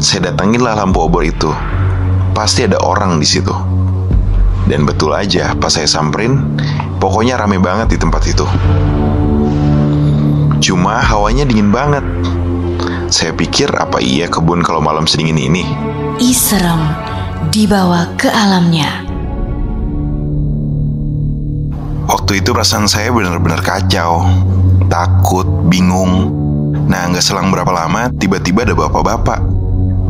Saya datanginlah lampu obor itu. Pasti ada orang di situ. Dan betul aja, pas saya samperin, pokoknya rame banget di tempat itu. Cuma hawanya dingin banget. Saya pikir apa iya kebun kalau malam sedingin ini? Ih serem, dibawa ke alamnya. Waktu itu perasaan saya benar-benar kacau, takut, bingung. Nah, nggak selang berapa lama, tiba-tiba ada bapak-bapak.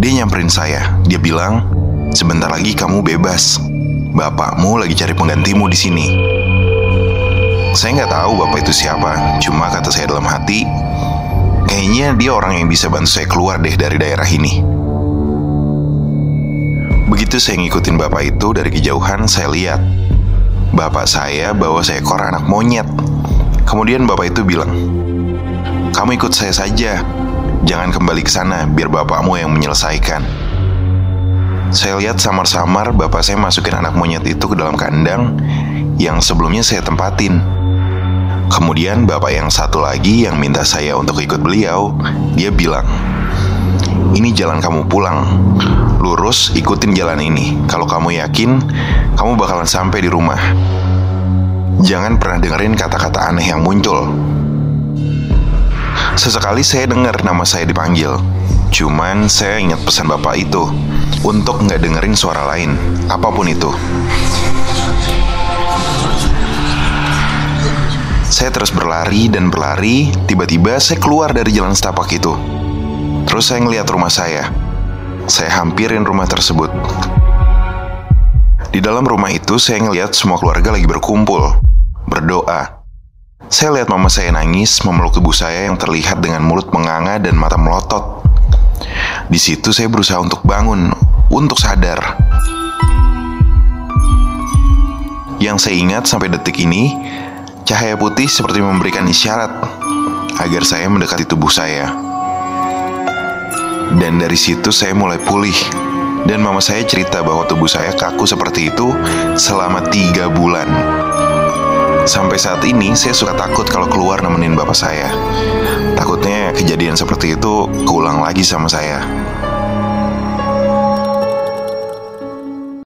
Dia nyamperin saya. Dia bilang, sebentar lagi kamu bebas. Bapakmu lagi cari penggantimu di sini. Saya nggak tahu bapak itu siapa. Cuma kata saya dalam hati, kayaknya dia orang yang bisa bantu saya keluar deh dari daerah ini. Begitu saya ngikutin bapak itu dari kejauhan, saya lihat bapak saya bawa seekor anak monyet. Kemudian bapak itu bilang, "Kamu ikut saya saja. Jangan kembali ke sana biar bapakmu yang menyelesaikan." Saya lihat samar-samar bapak saya masukin anak monyet itu ke dalam kandang yang sebelumnya saya tempatin. Kemudian bapak yang satu lagi yang minta saya untuk ikut beliau, dia bilang, "Ini jalan kamu pulang. Lurus ikutin jalan ini. Kalau kamu yakin, kamu bakalan sampai di rumah. Jangan pernah dengerin kata-kata aneh yang muncul." Sesekali saya dengar nama saya dipanggil. Cuman saya ingat pesan bapak itu untuk nggak dengerin suara lain, apa pun itu. Saya terus berlari dan berlari, tiba-tiba saya keluar dari jalan setapak itu. Terus saya ngeliat rumah saya. Saya hampirin rumah tersebut. Di dalam rumah itu saya ngeliat semua keluarga lagi berkumpul, berdoa. Saya lihat mama saya nangis memeluk ibu saya yang terlihat dengan mulut menganga dan mata melotot. Di situ saya berusaha untuk bangun, untuk sadar. Yang saya ingat sampai detik ini, cahaya putih seperti memberikan isyarat agar saya mendekati tubuh saya. Dan dari situ saya mulai pulih. Dan mama saya cerita bahwa tubuh saya kaku seperti itu selama tiga bulan. Sampai saat ini saya suka takut kalau keluar nemenin bapak saya. Takutnya kejadian seperti itu keulang lagi sama saya.